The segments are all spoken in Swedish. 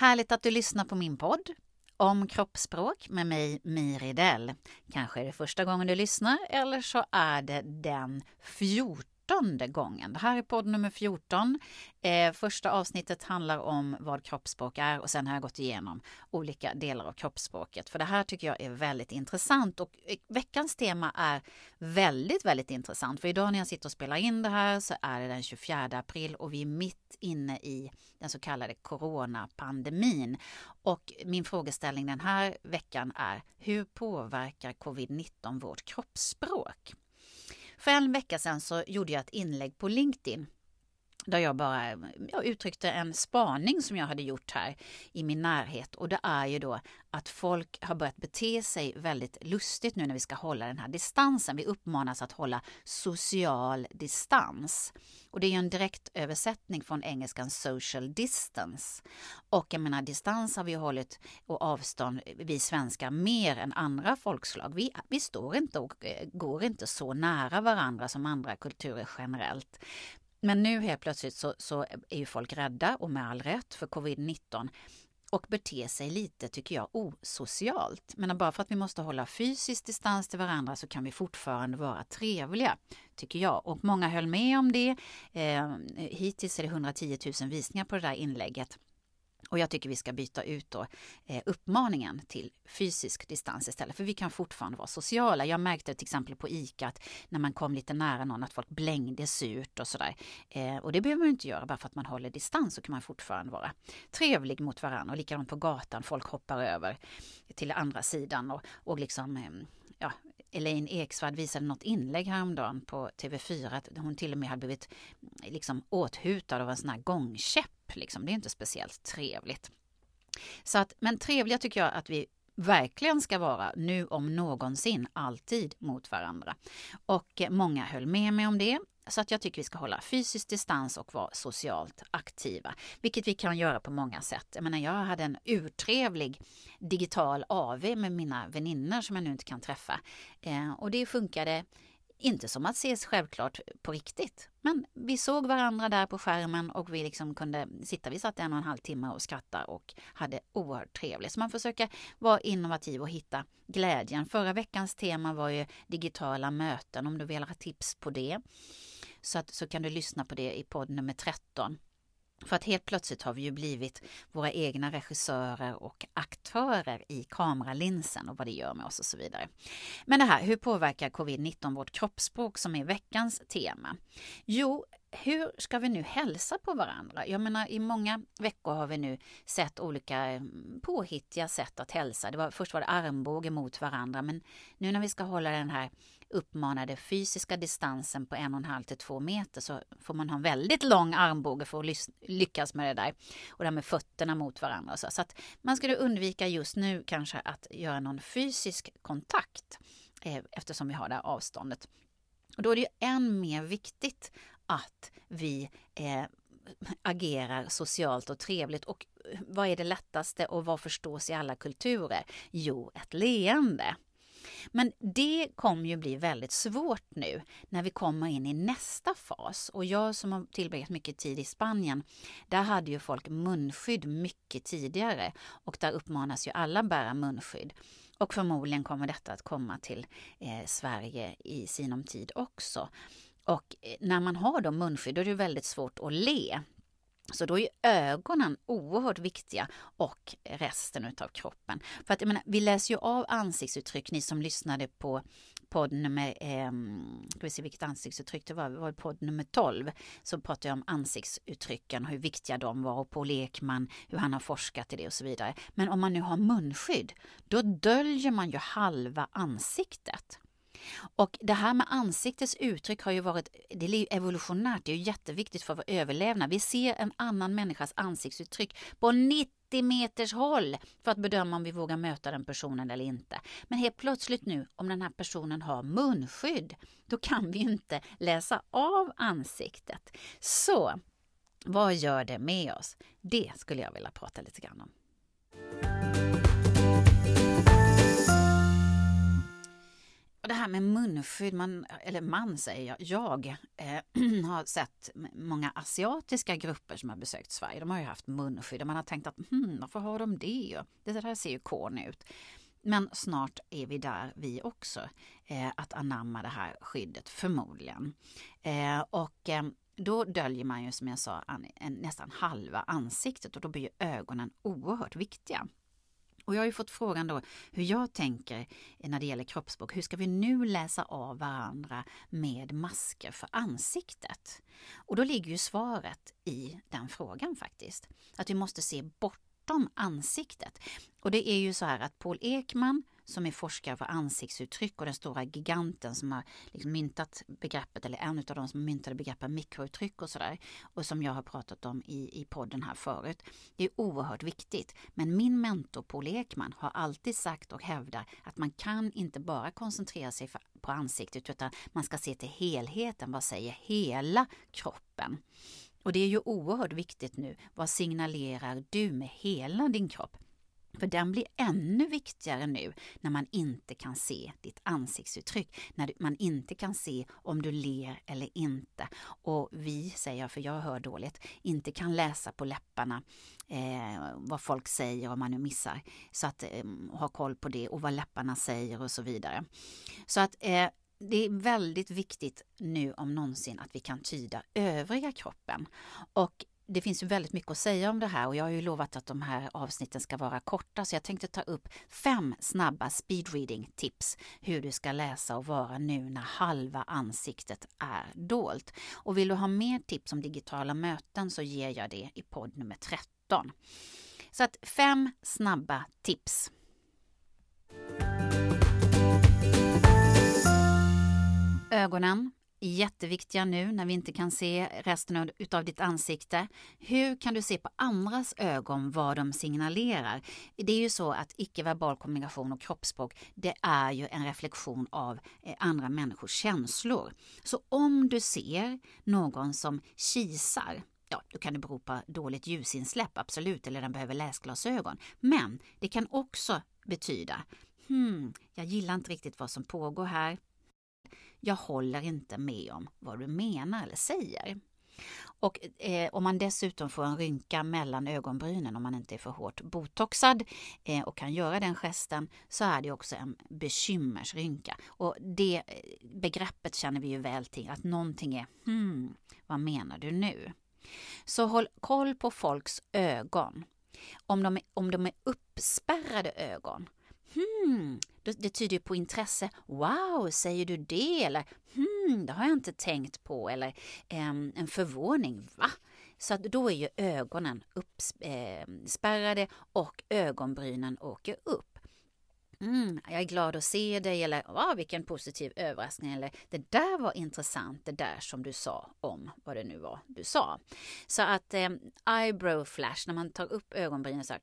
Härligt att du lyssnar på min podd om kroppsspråk med mig Miridell. Kanske är det första gången du lyssnar eller så är det den 14 fjortonde gången. Det här är podd nummer 14. Eh, första avsnittet handlar om vad kroppsspråk är och sen har jag gått igenom olika delar av kroppsspråket. För det här tycker jag är väldigt intressant och eh, veckans tema är väldigt, väldigt intressant. För idag när jag sitter och spelar in det här så är det den 24 april och vi är mitt inne i den så kallade coronapandemin. Och min frågeställning den här veckan är hur påverkar covid-19 vårt kroppsspråk? För en vecka sedan så gjorde jag ett inlägg på LinkedIn där jag bara jag uttryckte en spaning som jag hade gjort här i min närhet och det är ju då att folk har börjat bete sig väldigt lustigt nu när vi ska hålla den här distansen. Vi uppmanas att hålla social distans. Och det är ju en direkt översättning från engelskan social distance. Och jag menar distans har vi hållit och avstånd vi svenskar mer än andra folkslag. Vi, vi står inte och eh, går inte så nära varandra som andra kulturer generellt. Men nu helt plötsligt så, så är ju folk rädda och med all rätt för covid-19 och beter sig lite, tycker jag, osocialt. Men bara för att vi måste hålla fysisk distans till varandra så kan vi fortfarande vara trevliga, tycker jag. Och många höll med om det. Eh, hittills är det 110 000 visningar på det där inlägget. Och jag tycker vi ska byta ut då, eh, uppmaningen till fysisk distans istället. För vi kan fortfarande vara sociala. Jag märkte till exempel på ICA att när man kom lite nära någon att folk blängde surt och sådär. Eh, och det behöver man inte göra bara för att man håller distans så kan man fortfarande vara trevlig mot varandra. Och likadant på gatan, folk hoppar över till andra sidan och, och liksom eh, ja, Elaine Eksvärd visade något inlägg häromdagen på TV4 att hon till och med hade blivit liksom åthutad av en sån här gångkäpp. Liksom. Det är inte speciellt trevligt. Så att, men trevliga tycker jag att vi verkligen ska vara nu om någonsin alltid mot varandra. Och många höll med mig om det. Så att jag tycker vi ska hålla fysisk distans och vara socialt aktiva. Vilket vi kan göra på många sätt. Jag menar, jag hade en urtrevlig digital AV med mina vänner som jag nu inte kan träffa. Eh, och det funkade inte som att ses självklart på riktigt. Men vi såg varandra där på skärmen och vi liksom kunde sitta, vi satt en och en halv timme och skrattade och hade oerhört trevligt. Så man försöker vara innovativ och hitta glädjen. Förra veckans tema var ju digitala möten, om du vill ha tips på det. Så, att, så kan du lyssna på det i podd nummer 13. För att helt plötsligt har vi ju blivit våra egna regissörer och aktörer i kameralinsen och vad det gör med oss och så vidare. Men det här, hur påverkar covid-19 vårt kroppsspråk som är veckans tema? Jo, hur ska vi nu hälsa på varandra? Jag menar, i många veckor har vi nu sett olika mm, påhittiga sätt att hälsa. Det var, först var det armbåge mot varandra, men nu när vi ska hålla den här uppmanade fysiska distansen på en och en halv till två meter så får man ha en väldigt lång armbåge för att lyckas med det där. Och det här med fötterna mot varandra. Så, så att man skulle undvika just nu kanske att göra någon fysisk kontakt eh, eftersom vi har det här avståndet. Och då är det ju än mer viktigt att vi eh, agerar socialt och trevligt. Och eh, vad är det lättaste och vad förstås i alla kulturer? Jo, ett leende. Men det kommer ju bli väldigt svårt nu när vi kommer in i nästa fas. Och jag som har tillbringat mycket tid i Spanien, där hade ju folk munskydd mycket tidigare och där uppmanas ju alla bära munskydd. Och förmodligen kommer detta att komma till eh, Sverige i sinom tid också. Och eh, när man har då munskydd då är det väldigt svårt att le. Så då är ögonen oerhört viktiga och resten utav kroppen. För att jag menar, vi läser ju av ansiktsuttryck, ni som lyssnade på podd nummer, eh, ska vi se vilket ansiktsuttryck det var, det var podd nummer 12, så pratade jag om ansiktsuttrycken, hur viktiga de var och på Lekman, hur han har forskat i det och så vidare. Men om man nu har munskydd, då döljer man ju halva ansiktet. Och det här med ansiktets uttryck har ju varit det är evolutionärt, det är ju jätteviktigt för vår överlevnad. Vi ser en annan människas ansiktsuttryck på 90 meters håll för att bedöma om vi vågar möta den personen eller inte. Men helt plötsligt nu, om den här personen har munskydd, då kan vi inte läsa av ansiktet. Så vad gör det med oss? Det skulle jag vilja prata lite grann om. Med munskydd, man, eller man säger jag, jag eh, har sett många asiatiska grupper som har besökt Sverige. De har ju haft munskydd och man har tänkt att hmm, varför har de det? Det där ser ju corny ut. Men snart är vi där vi också, eh, att anamma det här skyddet förmodligen. Eh, och eh, då döljer man ju som jag sa en, nästan halva ansiktet och då blir ju ögonen oerhört viktiga. Och jag har ju fått frågan då hur jag tänker när det gäller kroppsspråk. Hur ska vi nu läsa av varandra med masker för ansiktet? Och då ligger ju svaret i den frågan faktiskt. Att vi måste se bortom ansiktet. Och det är ju så här att Paul Ekman som är forskare för ansiktsuttryck och den stora giganten som har liksom myntat begreppet, eller en av de som myntade begreppet mikrouttryck och sådär, och som jag har pratat om i, i podden här förut. Det är oerhört viktigt. Men min mentor Paul Ekman har alltid sagt och hävdar att man kan inte bara koncentrera sig på ansiktet utan man ska se till helheten. Vad säger hela kroppen? Och det är ju oerhört viktigt nu. Vad signalerar du med hela din kropp? För den blir ännu viktigare nu när man inte kan se ditt ansiktsuttryck, när man inte kan se om du ler eller inte. Och vi, säger jag för jag hör dåligt, inte kan läsa på läpparna eh, vad folk säger om man nu missar. Så att eh, ha koll på det och vad läpparna säger och så vidare. Så att eh, det är väldigt viktigt nu om någonsin att vi kan tyda övriga kroppen. Och det finns ju väldigt mycket att säga om det här och jag har ju lovat att de här avsnitten ska vara korta så jag tänkte ta upp fem snabba speedreading tips hur du ska läsa och vara nu när halva ansiktet är dolt. Och vill du ha mer tips om digitala möten så ger jag det i podd nummer 13. Så att fem snabba tips. Ögonen jätteviktiga nu när vi inte kan se resten av ditt ansikte. Hur kan du se på andras ögon vad de signalerar? Det är ju så att icke-verbal kommunikation och kroppsspråk det är ju en reflektion av eh, andra människors känslor. Så om du ser någon som kisar Ja, då kan det bero på dåligt ljusinsläpp, absolut, eller den behöver läsglasögon. Men det kan också betyda, hmm, jag gillar inte riktigt vad som pågår här jag håller inte med om vad du menar eller säger. Och eh, om man dessutom får en rynka mellan ögonbrynen om man inte är för hårt botoxad eh, och kan göra den gesten så är det också en bekymmersrynka. Och det eh, begreppet känner vi ju väl till, att någonting är hmm, vad menar du nu? Så håll koll på folks ögon. Om de, är, om de är uppspärrade ögon, hmm, det tyder på intresse. Wow, säger du det? Eller hmm, det har jag inte tänkt på. Eller um, en förvåning. Va? Så att då är ju ögonen uppspärrade ehm, och ögonbrynen åker upp. Mm, jag är glad att se dig eller wow, vilken positiv överraskning eller det där var intressant det där som du sa om vad det nu var du sa. Så att eh, eyebrow flash när man tar upp ögonbrynen så här,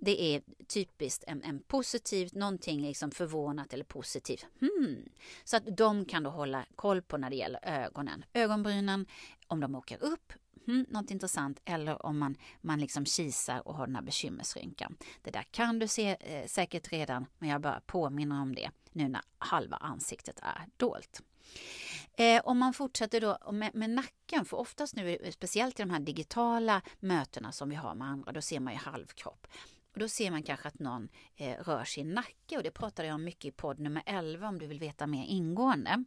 det är typiskt en, en positivt, någonting liksom förvånat eller positivt. Hmm. Så att de kan du hålla koll på när det gäller ögonen. Ögonbrynen, om de åker upp, hmm, något intressant, eller om man, man liksom kisar och har den här bekymmersrynkan. Det där kan du se eh, säkert redan, men jag bara påminner om det nu när halva ansiktet är dolt. Eh, om man fortsätter då med, med, nacken, för oftast nu, eh, speciellt i de här digitala mötena som vi har med andra, då ser man ju halvkropp. Och då ser man kanske att någon eh, rör sin nacke och det pratade jag om mycket i podd nummer 11 om du vill veta mer ingående.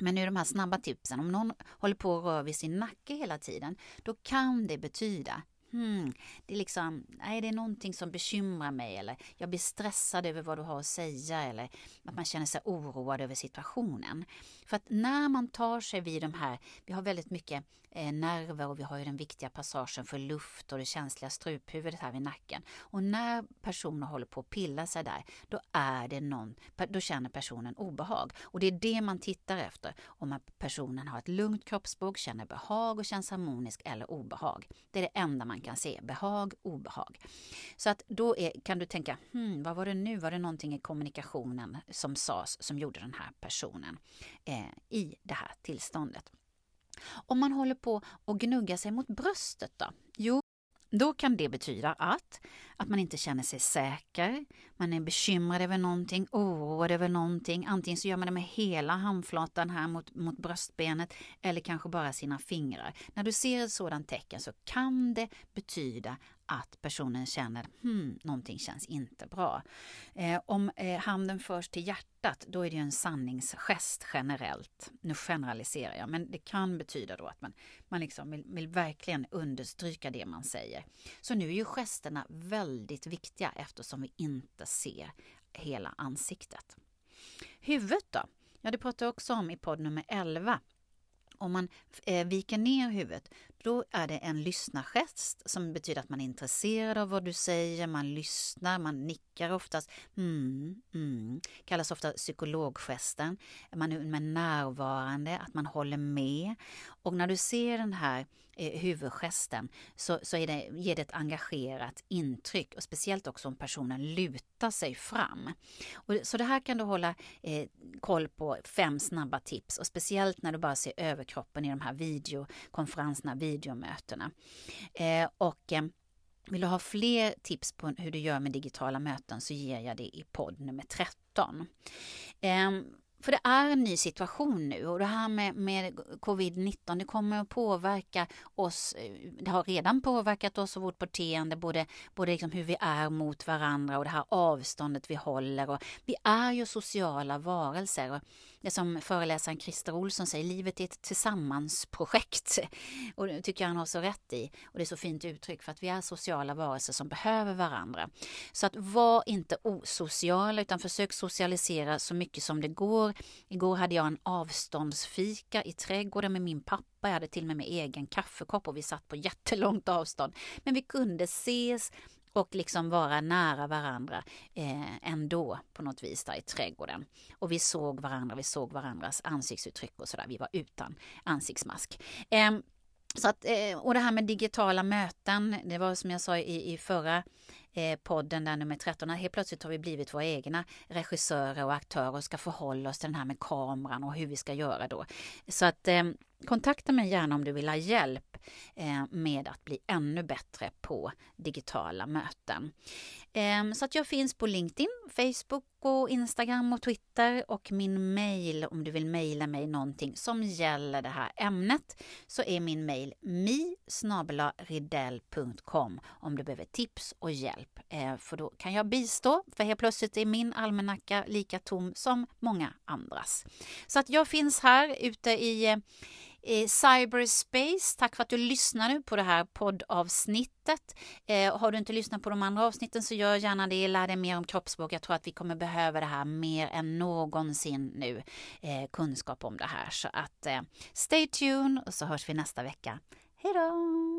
Men nu de här snabba tipsen, om någon håller på att röra vid sin nacke hela tiden, då kan det betyda Hmm, det är liksom, nej det är någonting som bekymrar mig eller jag blir stressad över vad du har att säga eller att man känner sig oroad över situationen. För att när man tar sig vid de här, vi har väldigt mycket eh, nerver och vi har ju den viktiga passagen för luft och det känsliga struphuvudet här vid nacken. Och när personer håller på att pilla sig där, då är det någon, då känner personen obehag. Och det är det man tittar efter, om personen har ett lugnt kroppsspråk, känner behag och känns harmonisk eller obehag. Det är det enda man kan se, behag, obehag. Så att då är, kan du tänka, hmm, vad var det nu, var det någonting i kommunikationen som sades som gjorde den här personen eh, i det här tillståndet? Om man håller på och gnugga sig mot bröstet då? Jo, då kan det betyda att, att man inte känner sig säker, man är bekymrad över någonting, oroad över någonting. Antingen så gör man det med hela handflatan här mot, mot bröstbenet eller kanske bara sina fingrar. När du ser ett sådant tecken så kan det betyda att personen känner hmm, någonting känns inte bra. Eh, om eh, handen förs till hjärtat, då är det en sanningsgest generellt. Nu generaliserar jag, men det kan betyda då att man, man liksom vill, vill verkligen understryka det man säger. Så nu är ju gesterna väldigt viktiga eftersom vi inte ser hela ansiktet. Huvudet då? Ja, det pratar jag också om i podd nummer 11 om man eh, viker ner huvudet, då är det en lyssnargest som betyder att man är intresserad av vad du säger, man lyssnar, man nickar oftast. Mm, mm. Kallas ofta psykologgesten. Man är närvarande, att man håller med. Och när du ser den här eh, huvudgesten så, så är det, ger det ett engagerat intryck och speciellt också om personen lutar sig fram. Och, så det här kan du hålla eh, koll på, fem snabba tips och speciellt när du bara ser överkroppen i de här videokonferenserna, videomötena. Eh, och eh, vill du ha fler tips på hur du gör med digitala möten så ger jag det i podd nummer 13. För det är en ny situation nu och det här med, med covid-19 det kommer att påverka oss. Eh, det har redan påverkat oss och vårt beteende, både, både liksom hur vi är mot varandra och det här avståndet vi håller. Och vi är ju sociala varelser. Och det som föreläsaren Christer Olsson säger, livet är ett tillsammansprojekt. Och det tycker jag han har så rätt i. Och det är så fint uttryck för att vi är sociala varelser som behöver varandra. Så att var inte osociala utan försök socialisera så mycket som det går. Igår hade jag en avståndsfika i trädgården med min pappa. Jag hade till och med, med egen kaffekopp och vi satt på jättelångt avstånd. Men vi kunde ses, och liksom vara nära varandra eh, ändå på något vis där i trädgården. Och vi såg varandra, vi såg varandras ansiktsuttryck och sådär. Vi var utan ansiktsmask. Eh, så att, eh, och det här med digitala möten, det var som jag sa i, i förra eh, podden där nummer 13, helt plötsligt har vi blivit våra egna regissörer och aktörer och ska förhålla oss till den här med kameran och hur vi ska göra då. Så att eh, kontakta mig gärna om du vill ha hjälp eh, med att bli ännu bättre på digitala möten. Eh, så att jag finns på LinkedIn, Facebook och Instagram och Twitter och min mail om du vill mejla mig någonting som gäller det här ämnet så är min mail mi om du behöver tips och hjälp hjälp. Eh, för då kan jag bistå, för helt plötsligt är min almanacka lika tom som många andras. Så att jag finns här ute i eh, i cyberspace. Tack för att du lyssnade på det här poddavsnittet. Eh, har du inte lyssnat på de andra avsnitten så gör gärna det. Lär dig mer om kroppsspråk. Jag tror att vi kommer behöva det här mer än någonsin nu. Eh, kunskap om det här. Så att eh, stay tuned och så hörs vi nästa vecka. Hej då!